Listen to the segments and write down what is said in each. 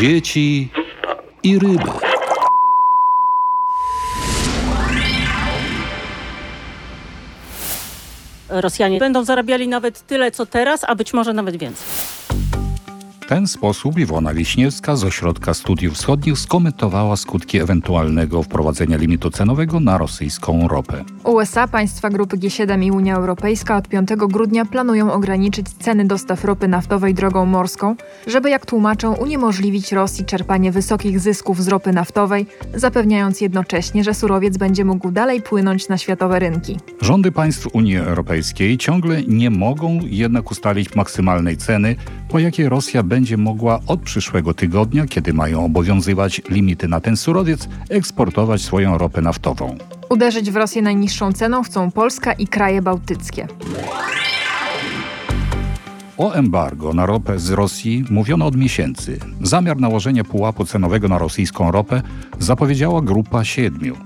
dzieci i ryby. Rosjanie będą zarabiali nawet tyle, co teraz, a być może nawet więcej ten sposób Iwona Wiśniewska z Ośrodka Studiów Wschodnich skomentowała skutki ewentualnego wprowadzenia limitu cenowego na rosyjską ropę. USA, państwa grupy G7 i Unia Europejska od 5 grudnia planują ograniczyć ceny dostaw ropy naftowej drogą morską, żeby jak tłumaczą uniemożliwić Rosji czerpanie wysokich zysków z ropy naftowej, zapewniając jednocześnie, że surowiec będzie mógł dalej płynąć na światowe rynki. Rządy państw Unii Europejskiej ciągle nie mogą jednak ustalić maksymalnej ceny, po jakiej Rosja będzie będzie mogła od przyszłego tygodnia, kiedy mają obowiązywać limity na ten surowiec, eksportować swoją ropę naftową. Uderzyć w Rosję najniższą ceną chcą Polska i kraje bałtyckie. O embargo na ropę z Rosji mówiono od miesięcy. Zamiar nałożenia pułapu cenowego na rosyjską ropę zapowiedziała grupa siedmiu.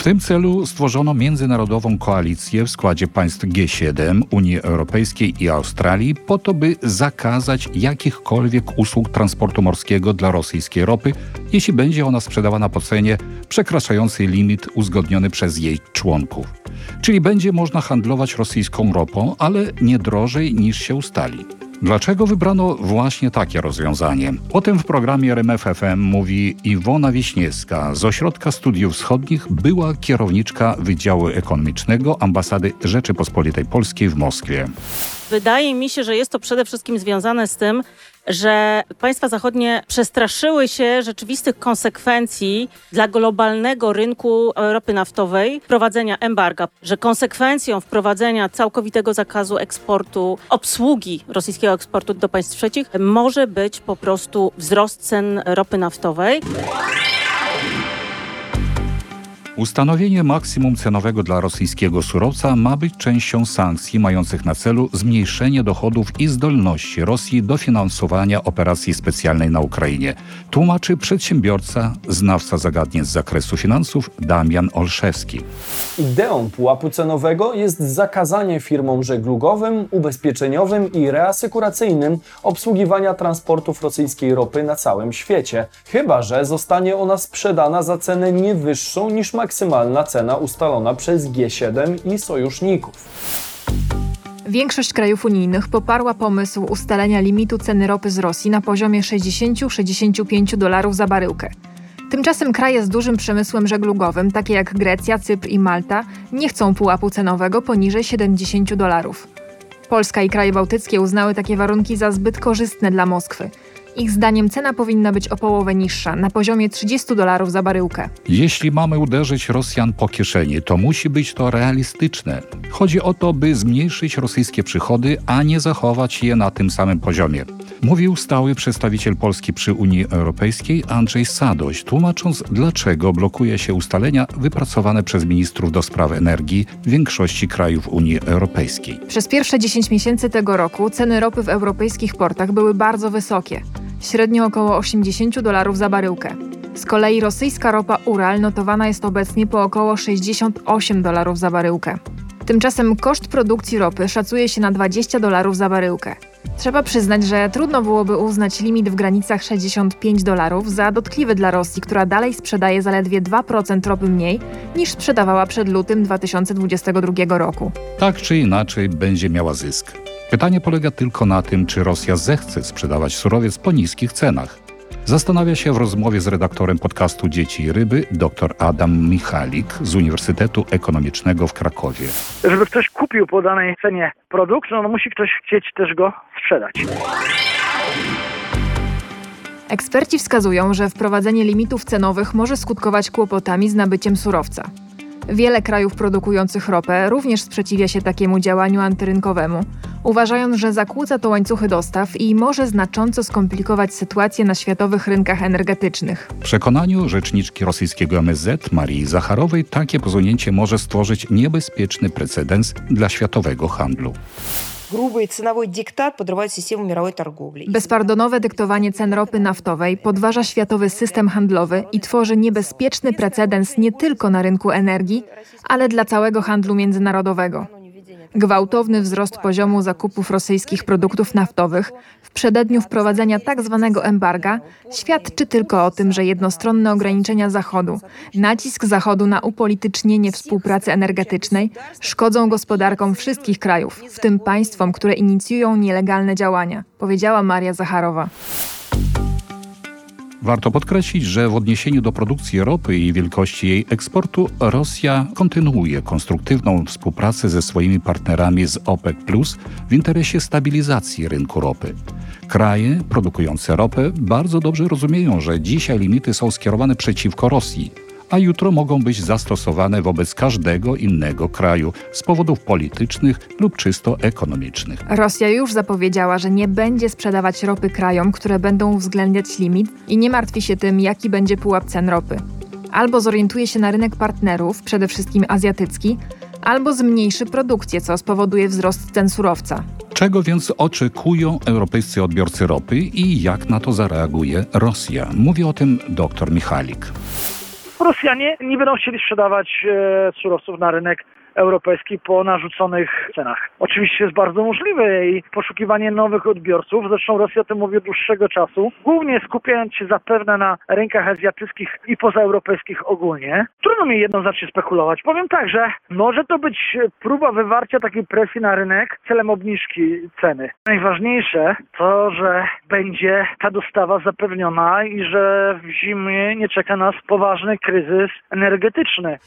W tym celu stworzono międzynarodową koalicję w składzie państw G7, Unii Europejskiej i Australii po to, by zakazać jakichkolwiek usług transportu morskiego dla rosyjskiej ropy, jeśli będzie ona sprzedawana po cenie przekraczającej limit uzgodniony przez jej członków. Czyli będzie można handlować rosyjską ropą, ale nie drożej niż się ustali. Dlaczego wybrano właśnie takie rozwiązanie? O tym w programie RMFFM mówi Iwona Wiśniewska z Ośrodka Studiów Wschodnich, była kierowniczka Wydziału Ekonomicznego Ambasady Rzeczypospolitej Polskiej w Moskwie. Wydaje mi się, że jest to przede wszystkim związane z tym, że państwa zachodnie przestraszyły się rzeczywistych konsekwencji dla globalnego rynku ropy naftowej wprowadzenia embarga, że konsekwencją wprowadzenia całkowitego zakazu eksportu, obsługi rosyjskiego eksportu do państw trzecich może być po prostu wzrost cen ropy naftowej. Ustanowienie maksimum cenowego dla rosyjskiego surowca ma być częścią sankcji mających na celu zmniejszenie dochodów i zdolności Rosji do finansowania operacji specjalnej na Ukrainie, tłumaczy przedsiębiorca, znawca zagadnień z zakresu finansów Damian Olszewski. Ideą pułapu cenowego jest zakazanie firmom żeglugowym, ubezpieczeniowym i reasykuracyjnym obsługiwania transportów rosyjskiej ropy na całym świecie, chyba że zostanie ona sprzedana za cenę nie wyższą niż maksymalna cena ustalona przez G7 i sojuszników. Większość krajów unijnych poparła pomysł ustalenia limitu ceny ropy z Rosji na poziomie 60-65 dolarów za baryłkę. Tymczasem kraje z dużym przemysłem żeglugowym, takie jak Grecja, Cypr i Malta, nie chcą pułapu cenowego poniżej 70 dolarów. Polska i kraje bałtyckie uznały takie warunki za zbyt korzystne dla Moskwy – ich zdaniem cena powinna być o połowę niższa, na poziomie 30 dolarów za baryłkę. Jeśli mamy uderzyć Rosjan po kieszeni, to musi być to realistyczne. Chodzi o to, by zmniejszyć rosyjskie przychody, a nie zachować je na tym samym poziomie. Mówił stały przedstawiciel Polski przy Unii Europejskiej Andrzej Sadoś, tłumacząc, dlaczego blokuje się ustalenia wypracowane przez ministrów do spraw energii większości krajów Unii Europejskiej. Przez pierwsze 10 miesięcy tego roku ceny ropy w europejskich portach były bardzo wysokie średnio około 80 dolarów za baryłkę. Z kolei rosyjska ropa Ural notowana jest obecnie po około 68 dolarów za baryłkę. Tymczasem koszt produkcji ropy szacuje się na 20 dolarów za baryłkę. Trzeba przyznać, że trudno byłoby uznać limit w granicach 65 dolarów za dotkliwy dla Rosji, która dalej sprzedaje zaledwie 2% ropy mniej niż sprzedawała przed lutym 2022 roku. Tak czy inaczej będzie miała zysk. Pytanie polega tylko na tym, czy Rosja zechce sprzedawać surowiec po niskich cenach. Zastanawia się w rozmowie z redaktorem podcastu Dzieci i Ryby dr Adam Michalik z Uniwersytetu Ekonomicznego w Krakowie. Żeby ktoś kupił po danej cenie produkt, no, no musi ktoś chcieć też go sprzedać. Eksperci wskazują, że wprowadzenie limitów cenowych może skutkować kłopotami z nabyciem surowca. Wiele krajów produkujących ropę również sprzeciwia się takiemu działaniu antyrynkowemu, uważając, że zakłóca to łańcuchy dostaw i może znacząco skomplikować sytuację na światowych rynkach energetycznych. W przekonaniu rzeczniczki rosyjskiego MSZ Marii Zacharowej takie posunięcie może stworzyć niebezpieczny precedens dla światowego handlu. Bezpardonowe dyktowanie cen ropy naftowej podważa światowy system handlowy i tworzy niebezpieczny precedens nie tylko na rynku energii, ale dla całego handlu międzynarodowego. Gwałtowny wzrost poziomu zakupów rosyjskich produktów naftowych w przededniu wprowadzenia tak zwanego embarga świadczy tylko o tym, że jednostronne ograniczenia Zachodu, nacisk Zachodu na upolitycznienie współpracy energetycznej szkodzą gospodarkom wszystkich krajów, w tym państwom, które inicjują nielegalne działania, powiedziała Maria Zacharowa. Warto podkreślić, że w odniesieniu do produkcji ropy i wielkości jej eksportu Rosja kontynuuje konstruktywną współpracę ze swoimi partnerami z OPEC w interesie stabilizacji rynku ropy. Kraje produkujące ropę bardzo dobrze rozumieją, że dzisiaj limity są skierowane przeciwko Rosji, a jutro mogą być zastosowane wobec każdego innego kraju z powodów politycznych lub czysto ekonomicznych. Rosja już zapowiedziała, że nie będzie sprzedawać ropy krajom, które będą uwzględniać limit i nie martwi się tym, jaki będzie pułap cen ropy. Albo zorientuje się na rynek partnerów, przede wszystkim azjatycki, albo zmniejszy produkcję, co spowoduje wzrost cen surowca. Czego więc oczekują europejscy odbiorcy ropy i jak na to zareaguje Rosja? Mówi o tym dr Michalik. Rosjanie nie będą chcieli sprzedawać e, surowców na rynek europejski po narzuconych cenach. Oczywiście jest bardzo możliwe i poszukiwanie nowych odbiorców, zresztą Rosja o tym mówi od dłuższego czasu, głównie skupiając się zapewne na rynkach azjatyckich i pozaeuropejskich ogólnie. Trudno mi jednoznacznie spekulować. Powiem tak, że może to być próba wywarcia takiej presji na rynek celem obniżki ceny. Najważniejsze to, że będzie ta dostawa zapewniona i że w zimie nie czeka nas poważny kryzys energetyczny.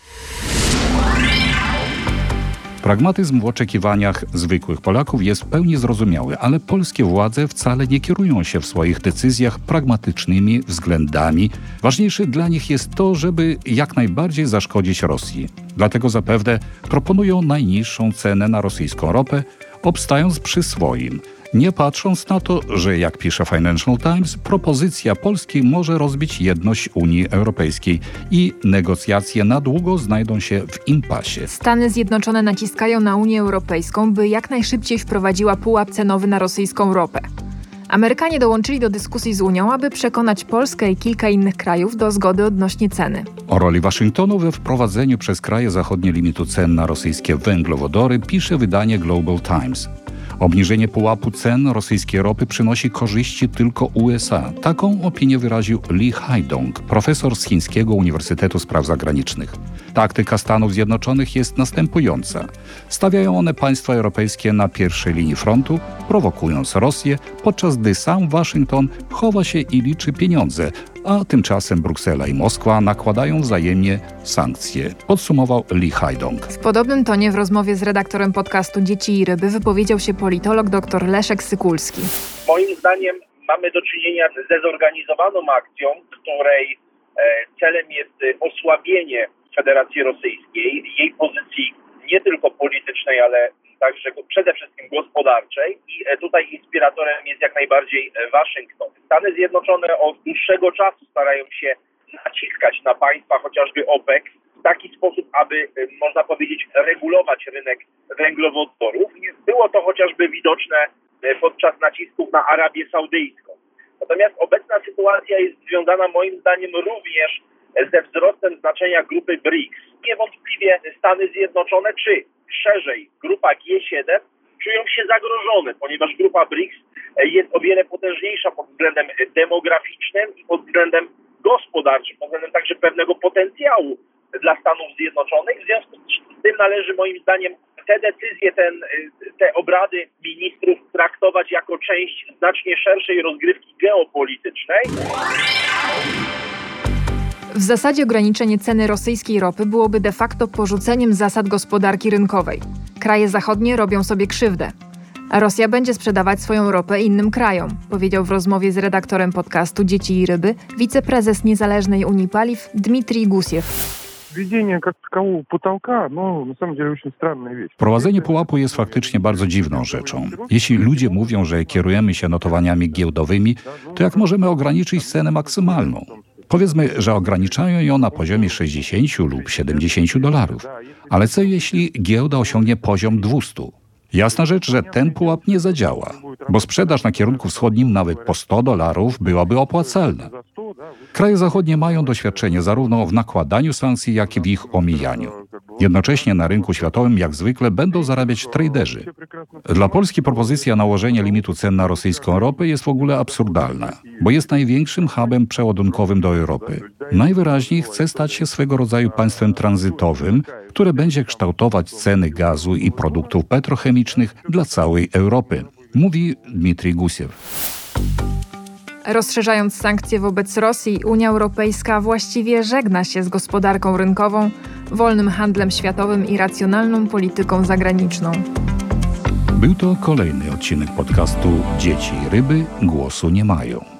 Pragmatyzm w oczekiwaniach zwykłych Polaków jest w pełni zrozumiały, ale polskie władze wcale nie kierują się w swoich decyzjach pragmatycznymi względami. Ważniejsze dla nich jest to, żeby jak najbardziej zaszkodzić Rosji. Dlatego zapewne proponują najniższą cenę na rosyjską ropę, obstając przy swoim – nie patrząc na to, że jak pisze Financial Times, propozycja Polski może rozbić jedność Unii Europejskiej i negocjacje na długo znajdą się w impasie. Stany Zjednoczone naciskają na Unię Europejską, by jak najszybciej wprowadziła pułap cenowy na rosyjską ropę. Amerykanie dołączyli do dyskusji z Unią, aby przekonać Polskę i kilka innych krajów do zgody odnośnie ceny. O roli Waszyngtonu we wprowadzeniu przez kraje zachodnie limitu cen na rosyjskie węglowodory pisze wydanie Global Times. Obniżenie pułapu cen rosyjskiej ropy przynosi korzyści tylko USA. Taką opinię wyraził Lee Haidong, profesor z Chińskiego Uniwersytetu Spraw Zagranicznych. Taktyka Stanów Zjednoczonych jest następująca. Stawiają one państwa europejskie na pierwszej linii frontu, prowokując Rosję, podczas gdy sam Waszyngton chowa się i liczy pieniądze, a tymczasem Bruksela i Moskwa nakładają wzajemnie sankcje, podsumował Lee Hajdong. W podobnym tonie w rozmowie z redaktorem podcastu Dzieci i Ryby wypowiedział się politolog dr Leszek Sykulski. Moim zdaniem mamy do czynienia ze zorganizowaną akcją, której e, celem jest osłabienie Federacji Rosyjskiej, jej pozycji nie tylko politycznej, ale także przede wszystkim gospodarczej i e, tutaj inspiratorem jest jak najbardziej e, Waszyngton. Stany Zjednoczone od dłuższego czasu starają się naciskać na państwa chociażby OPEC w taki sposób, aby e, można powiedzieć regulować rynek węglowodorów. Było to chociażby widoczne podczas nacisków na Arabię Saudyjską. Natomiast obecna sytuacja jest związana moim zdaniem również ze wzrostem znaczenia grupy BRICS. Niewątpliwie Stany Zjednoczone, czy szerzej grupa G7 czują się zagrożone, ponieważ grupa BRICS jest o wiele potężniejsza pod względem demograficznym i pod względem gospodarczym, pod względem także pewnego potencjału dla Stanów Zjednoczonych. W związku z tym należy moim zdaniem te decyzje, ten, te obrady ministrów traktować jako część znacznie szerszej rozgrywki geopolitycznej. W zasadzie ograniczenie ceny rosyjskiej ropy byłoby de facto porzuceniem zasad gospodarki rynkowej. Kraje zachodnie robią sobie krzywdę. A Rosja będzie sprzedawać swoją ropę innym krajom, powiedział w rozmowie z redaktorem podcastu Dzieci i Ryby wiceprezes Niezależnej Unii Paliw Dmitrij Gusiew. Prowadzenie pułapu jest faktycznie bardzo dziwną rzeczą. Jeśli ludzie mówią, że kierujemy się notowaniami giełdowymi, to jak możemy ograniczyć cenę maksymalną? Powiedzmy, że ograniczają ją na poziomie 60 lub 70 dolarów. Ale co jeśli giełda osiągnie poziom 200? Jasna rzecz, że ten pułap nie zadziała, bo sprzedaż na kierunku wschodnim nawet po 100 dolarów byłaby opłacalna. Kraje zachodnie mają doświadczenie zarówno w nakładaniu sankcji, jak i w ich omijaniu. Jednocześnie na rynku światowym jak zwykle będą zarabiać traderzy. Dla Polski propozycja nałożenia limitu cen na rosyjską ropę jest w ogóle absurdalna, bo jest największym hubem przeładunkowym do Europy. Najwyraźniej chce stać się swego rodzaju państwem tranzytowym, które będzie kształtować ceny gazu i produktów petrochemicznych dla całej Europy, mówi Dmitrij Gusiew. Rozszerzając sankcje wobec Rosji, Unia Europejska właściwie żegna się z gospodarką rynkową, wolnym handlem światowym i racjonalną polityką zagraniczną. Był to kolejny odcinek podcastu Dzieci i ryby głosu nie mają.